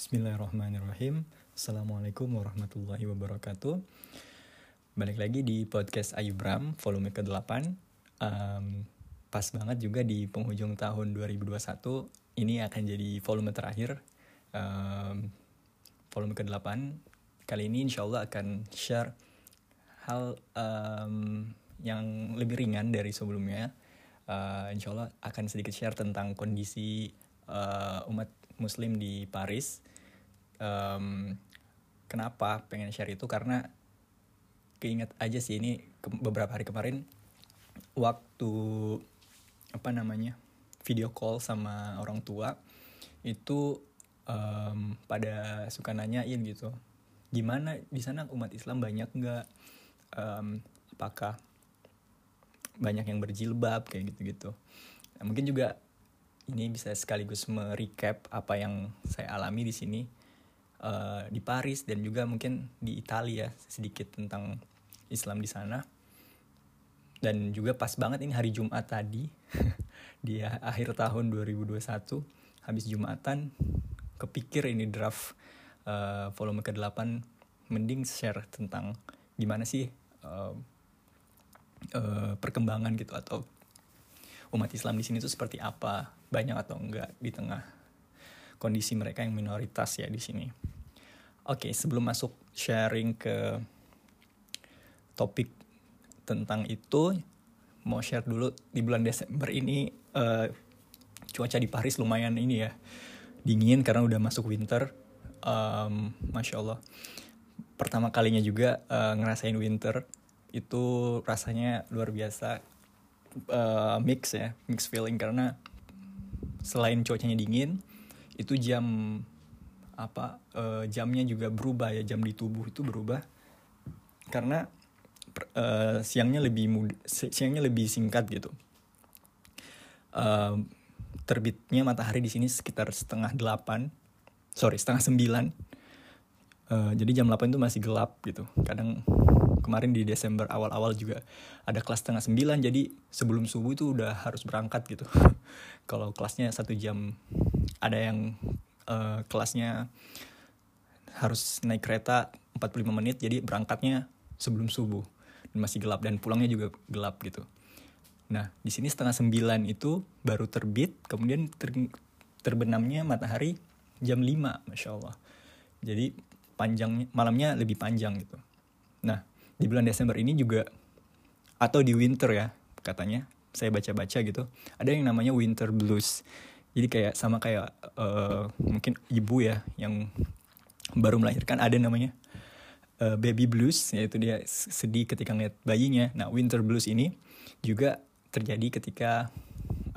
Bismillahirrahmanirrahim. Assalamualaikum warahmatullahi wabarakatuh. Balik lagi di podcast Ayubram volume ke-8 um, Pas banget juga di penghujung tahun 2021 Ini akan jadi volume terakhir. Um, Volume ke-8 Kali ini insya Allah akan share hal um, yang lebih ringan dari sebelumnya. Uh, Insya Allah akan sedikit share tentang kondisi uh, umat Muslim di Paris. Um, kenapa pengen share itu? Karena keinget aja sih ini ke beberapa hari kemarin waktu apa namanya video call sama orang tua itu um, pada suka nanyain gitu gimana di sana umat Islam banyak nggak um, apakah banyak yang berjilbab kayak gitu-gitu nah, mungkin juga ini bisa sekaligus merecap apa yang saya alami di sini uh, di Paris dan juga mungkin di Italia sedikit tentang Islam di sana. Dan juga pas banget ini hari Jumat tadi di akhir tahun 2021 habis Jumatan kepikir ini draft uh, volume ke-8 mending share tentang gimana sih uh, uh, perkembangan gitu atau umat Islam di sini tuh seperti apa banyak atau enggak di tengah kondisi mereka yang minoritas ya di sini. Oke, sebelum masuk sharing ke topik tentang itu, mau share dulu di bulan Desember ini uh, cuaca di Paris lumayan ini ya dingin karena udah masuk winter. Um, Masya Allah. Pertama kalinya juga uh, ngerasain winter itu rasanya luar biasa uh, mix ya mix feeling. Karena selain cuacanya dingin itu jam apa uh, jamnya juga berubah ya jam di tubuh itu berubah. Karena uh, siangnya lebih muda, siangnya lebih singkat gitu. Uh, terbitnya matahari di sini sekitar setengah delapan sorry setengah sembilan. Uh, jadi jam delapan itu masih gelap gitu. Kadang kemarin di Desember awal-awal juga ada kelas setengah sembilan jadi sebelum subuh itu udah harus berangkat gitu. Kalau kelasnya satu jam ada yang uh, kelasnya harus naik kereta 45 menit jadi berangkatnya sebelum subuh. Dan masih gelap dan pulangnya juga gelap gitu. Nah di sini setengah sembilan itu baru terbit kemudian ter terbenamnya matahari jam 5 masya Allah. Jadi panjangnya malamnya lebih panjang gitu. Nah di bulan Desember ini juga atau di winter ya katanya saya baca-baca gitu ada yang namanya winter blues. Jadi kayak sama kayak uh, mungkin ibu ya yang baru melahirkan ada namanya uh, baby blues yaitu dia sedih ketika ngeliat bayinya. Nah winter blues ini juga terjadi ketika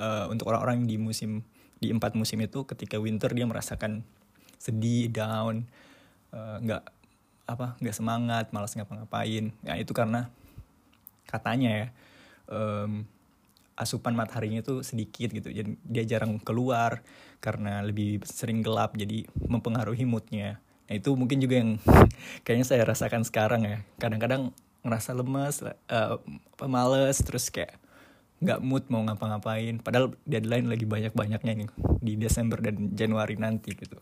uh, untuk orang-orang di musim di empat musim itu ketika winter dia merasakan sedih down nggak uh, apa nggak semangat malas ngapa-ngapain. Ya itu karena katanya ya um, asupan mataharinya itu sedikit gitu jadi dia jarang keluar karena lebih sering gelap jadi mempengaruhi moodnya. Nah itu mungkin juga yang kayaknya saya rasakan sekarang ya. Kadang-kadang ngerasa lemes uh, apa males terus kayak nggak mood mau ngapa-ngapain. Padahal deadline lagi banyak-banyaknya nih di Desember dan Januari nanti gitu.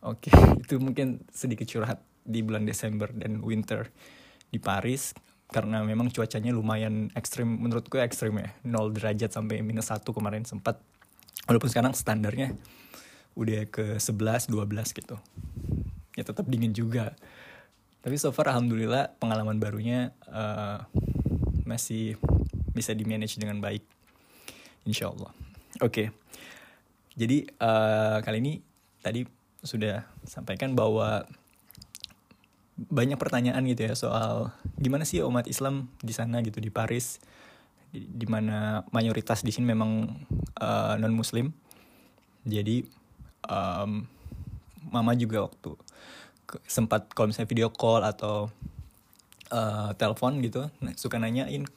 Oke itu mungkin sedikit curhat di bulan Desember dan winter di Paris karena memang cuacanya lumayan ekstrim menurutku ekstrim ya. 0 derajat sampai minus 1 kemarin sempat. Walaupun sekarang standarnya udah ke 11 12 gitu. Ya tetap dingin juga. Tapi so far alhamdulillah pengalaman barunya uh, masih bisa di manage dengan baik. Insya Allah oke. Okay. jadi uh, kali ini tadi sudah sampaikan bahwa banyak pertanyaan gitu ya soal gimana sih umat Islam di sana gitu di Paris di, mana mayoritas di sini memang uh, eh, non Muslim jadi um, mama juga waktu sempat kalau misalnya video call atau uh, telepon gitu nah, suka nanyain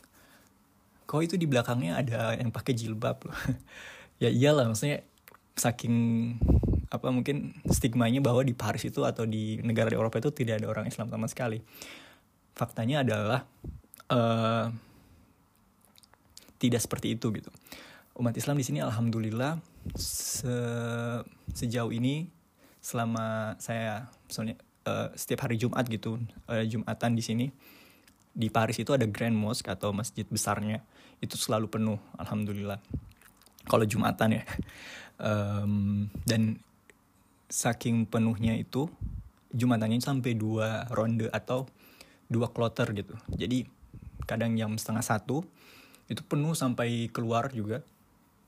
kok itu di belakangnya ada yang pakai jilbab? Loh ya iyalah maksudnya saking apa mungkin stigmanya bahwa di Paris itu atau di negara di Eropa itu tidak ada orang Islam sama sekali. Faktanya adalah uh, tidak seperti itu gitu. Umat Islam di sini alhamdulillah se sejauh ini selama saya misalnya uh, setiap hari Jumat gitu uh, Jumatan di sini di Paris itu ada Grand Mosque atau masjid besarnya itu selalu penuh alhamdulillah kalau Jumatan ya um, dan saking penuhnya itu Jumatannya sampai dua ronde atau dua kloter gitu. Jadi kadang jam setengah satu itu penuh sampai keluar juga.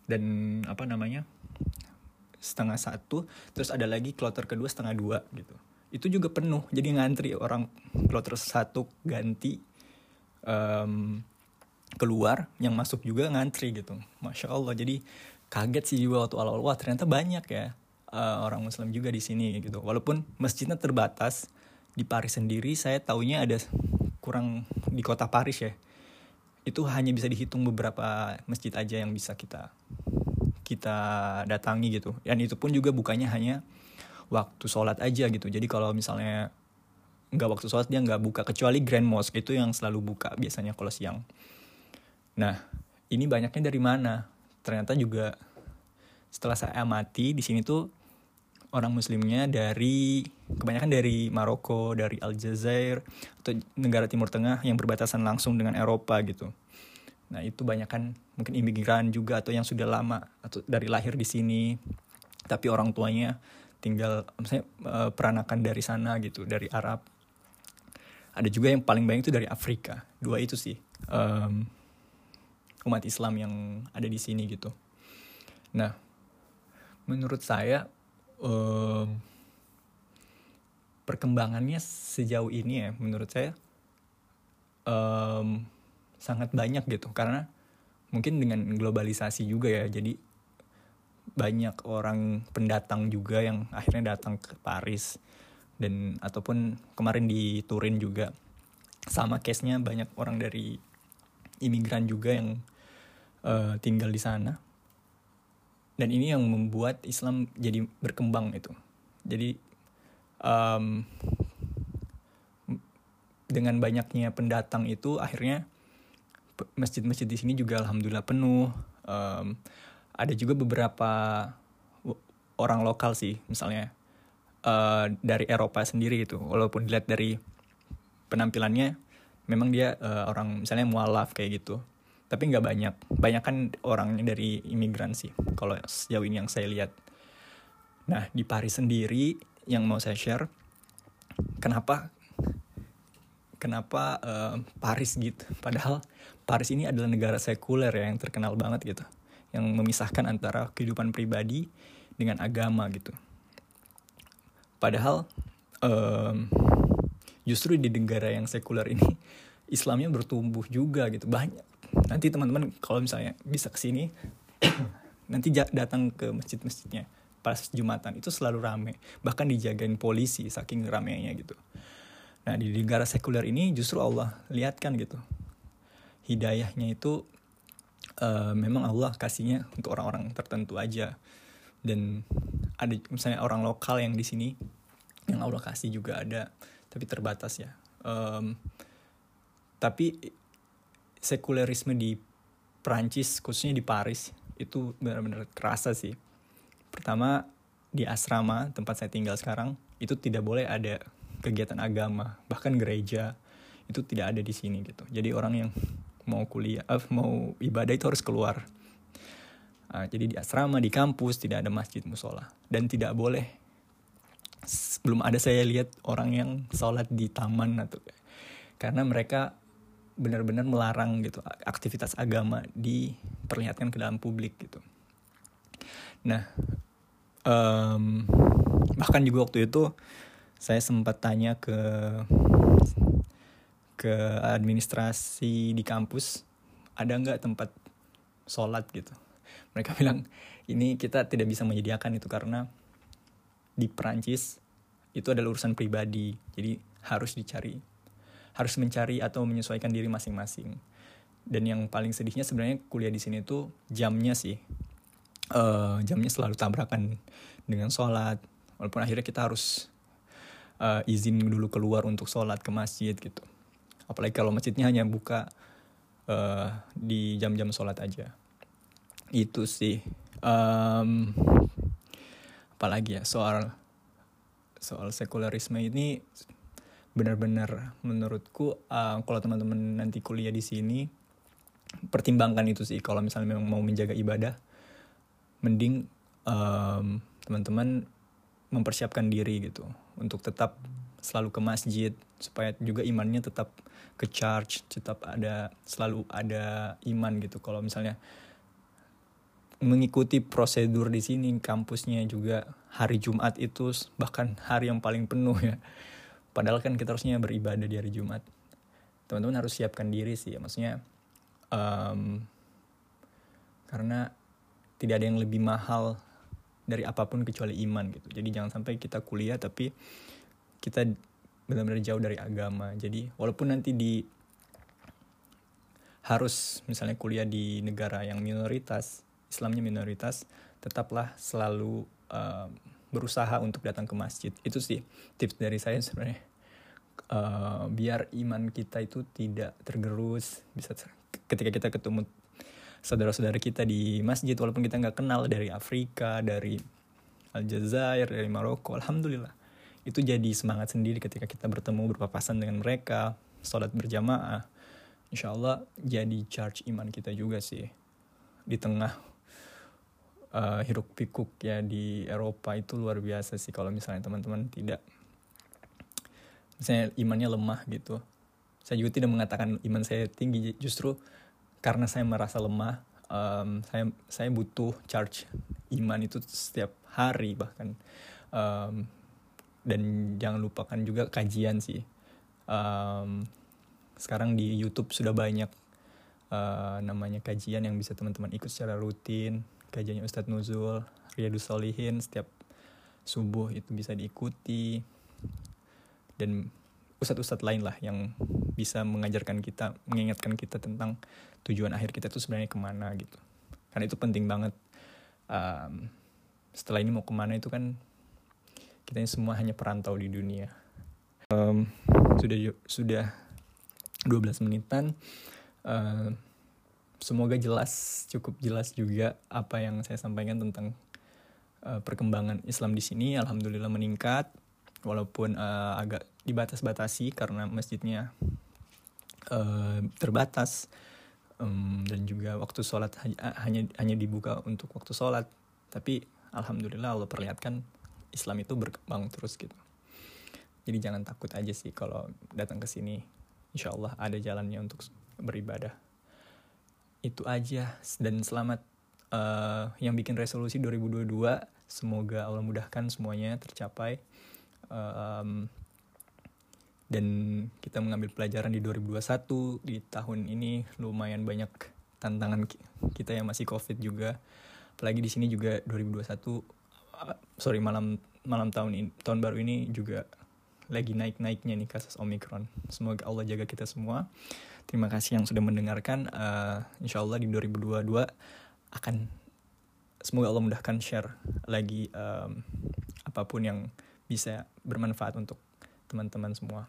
Dan apa namanya setengah satu terus ada lagi kloter kedua setengah dua gitu. Itu juga penuh jadi ngantri orang kloter satu ganti um, keluar yang masuk juga ngantri gitu. Masya allah jadi kaget sih juga waktu awal wah ternyata banyak ya uh, orang muslim juga di sini gitu. Walaupun masjidnya terbatas di Paris sendiri saya taunya ada kurang di kota Paris ya. Itu hanya bisa dihitung beberapa masjid aja yang bisa kita kita datangi gitu. Dan itu pun juga bukannya hanya waktu sholat aja gitu. Jadi kalau misalnya nggak waktu sholat dia nggak buka. Kecuali Grand Mosque itu yang selalu buka biasanya kalau siang. Nah ini banyaknya dari mana? Ternyata juga setelah saya amati di sini tuh orang muslimnya dari kebanyakan dari Maroko, dari Aljazair atau negara Timur Tengah yang berbatasan langsung dengan Eropa gitu. Nah, itu banyak kan mungkin imigran juga atau yang sudah lama atau dari lahir di sini. Tapi orang tuanya tinggal misalnya eh, peranakan dari sana gitu, dari Arab. Ada juga yang paling banyak itu dari Afrika. Dua itu sih um, umat Islam yang ada di sini gitu. Nah menurut saya um, perkembangannya sejauh ini ya menurut saya um, sangat banyak gitu. Karena mungkin dengan globalisasi juga ya jadi banyak orang pendatang juga yang akhirnya datang ke Paris dan ataupun kemarin di Turin juga. Sama case-nya banyak orang dari imigran juga yang uh, tinggal di sana dan ini yang membuat Islam jadi berkembang itu. Jadi um, dengan banyaknya pendatang itu akhirnya masjid-masjid di sini juga alhamdulillah penuh. Um, ada juga beberapa orang lokal sih misalnya uh, dari Eropa sendiri gitu. Walaupun dilihat dari penampilannya memang dia uh, orang misalnya mualaf kayak gitu tapi nggak banyak. Banyak kan orangnya dari imigran sih kalau sejauh ini yang saya lihat. Nah di Paris sendiri yang mau saya share kenapa kenapa uh, Paris gitu? Padahal Paris ini adalah negara sekuler ya yang terkenal banget gitu. Yang memisahkan antara kehidupan pribadi dengan agama gitu. Padahal um, justru di negara yang sekuler ini Islamnya bertumbuh juga gitu. Banyak. Nanti teman-teman kalau misalnya bisa ke sini nanti datang ke masjid-masjidnya pas Jumatan. Itu selalu rame. Bahkan dijagain polisi saking ramenya gitu. Nah di negara sekuler ini justru Allah lihatkan gitu. Hidayahnya itu uh, memang Allah kasihnya untuk orang-orang tertentu aja. Dan ada misalnya orang lokal yang di sini yang Allah kasih juga ada. Tapi terbatas ya. Um, tapi sekulerisme di Prancis khususnya di Paris itu benar-benar kerasa sih. Pertama di asrama tempat saya tinggal sekarang itu tidak boleh ada kegiatan agama bahkan gereja itu tidak ada di sini gitu. Jadi orang yang mau kuliah uh, mau ibadah itu harus keluar. Uh, jadi di asrama di kampus tidak ada masjid musola. Dan tidak boleh belum ada saya lihat orang yang sholat di taman atau karena mereka benar-benar melarang gitu aktivitas agama diperlihatkan ke dalam publik gitu. Nah, um, bahkan juga waktu itu saya sempat tanya ke ke administrasi di kampus ada nggak tempat sholat gitu. Mereka bilang ini kita tidak bisa menyediakan itu karena di Perancis itu adalah urusan pribadi jadi harus dicari harus mencari atau menyesuaikan diri masing-masing. Dan yang paling sedihnya sebenarnya kuliah di sini tuh jamnya sih. Uh, jamnya selalu tabrakan dengan sholat. Walaupun akhirnya kita harus uh, izin dulu keluar untuk sholat ke masjid gitu. Apalagi kalau masjidnya hanya buka uh, di jam-jam sholat aja. Itu sih. Um, apalagi ya soal soal sekularisme ini benar-benar menurutku uh, kalau teman-teman nanti kuliah di sini pertimbangkan itu sih. Kalau misalnya memang mau menjaga ibadah mending um, teman-teman mempersiapkan diri gitu. Untuk tetap selalu ke masjid supaya juga imannya tetap ke charge tetap ada selalu ada iman gitu. Kalau misalnya mengikuti prosedur di sini kampusnya juga hari Jumat itu bahkan hari yang paling penuh ya padahal kan kita harusnya beribadah di hari Jumat. Teman-teman harus siapkan diri sih ya maksudnya um, karena tidak ada yang lebih mahal dari apa pun kecuali iman gitu. Jadi jangan sampai kita kuliah tapi kita benar-benar jauh dari agama. Jadi walaupun nanti di harus misalnya kuliah di negara yang minoritas Islamnya minoritas tetaplah selalu um, berusaha untuk datang ke masjid. Itu sih tips dari saya sebenarnya. Uh, biar iman kita itu tidak tergerus bisa ketika kita ketemu saudara-saudara kita di masjid walaupun kita nggak kenal dari Afrika dari Aljazair dari Maroko alhamdulillah. Itu jadi semangat sendiri ketika kita bertemu berpapasan dengan mereka sholat berjamaah. Insya Allah jadi charge iman kita juga sih di tengah uh, hiruk pikuk ya di Eropa itu luar biasa sih kalau misalnya teman-teman tidak misalnya imannya lemah gitu. Saya juga tidak mengatakan iman saya tinggi justru karena saya merasa lemah um, saya saya butuh charge iman itu setiap hari bahkan. Um, dan jangan lupakan juga kajian sih. Um, sekarang di YouTube sudah banyak uh, namanya kajian yang bisa teman-teman ikut secara rutin kajiannya Ustadz Nuzul Riyadus Solihin setiap subuh itu bisa diikuti. Dan ustadz-ustadz lain lah yang bisa mengajarkan kita mengingatkan kita tentang tujuan akhir kita itu sebenarnya ke mana gitu. Karena itu penting banget. Um, setelah ini mau ke mana itu kan kita ini semua hanya perantau di dunia. Um, sudah sudah 12 menitan uh, semoga jelas cukup jelas juga apa yang saya sampaikan tentang uh, perkembangan Islam di sini. Alhamdulillah meningkat walaupun uh, agak dibatas-batasi karena masjidnya uh, terbatas. Um, dan juga waktu sholat hanya hanya dibuka untuk waktu sholat. Tapi alhamdulillah Allah perlihatkan Islam itu berkembang terus gitu. Jadi jangan takut aja sih kalau datang ke sini. Insya Allah ada jalannya untuk beribadah itu aja. Dan selamat uh, yang bikin resolusi 2022 semoga Allah mudahkan semuanya tercapai. Um, dan kita mengambil pelajaran di 2021 di tahun ini lumayan banyak tantangan kita yang masih covid juga. Apalagi di sini juga 2021 uh, sorry malam malam tahun ini tahun baru ini juga lagi naik-naiknya nih kasus Omicron. Semoga Allah jaga kita semua. Terima kasih yang sudah mendengarkan. Uh, insya Allah di 2022 akan semoga Allah mudahkan share lagi um, apa pun yang bisa bermanfaat untuk teman-teman semua.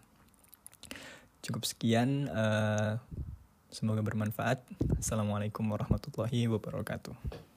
Cukup sekian. Uh, semoga bermanfaat. Assalamualaikum warahmatullahi wabarakatuh.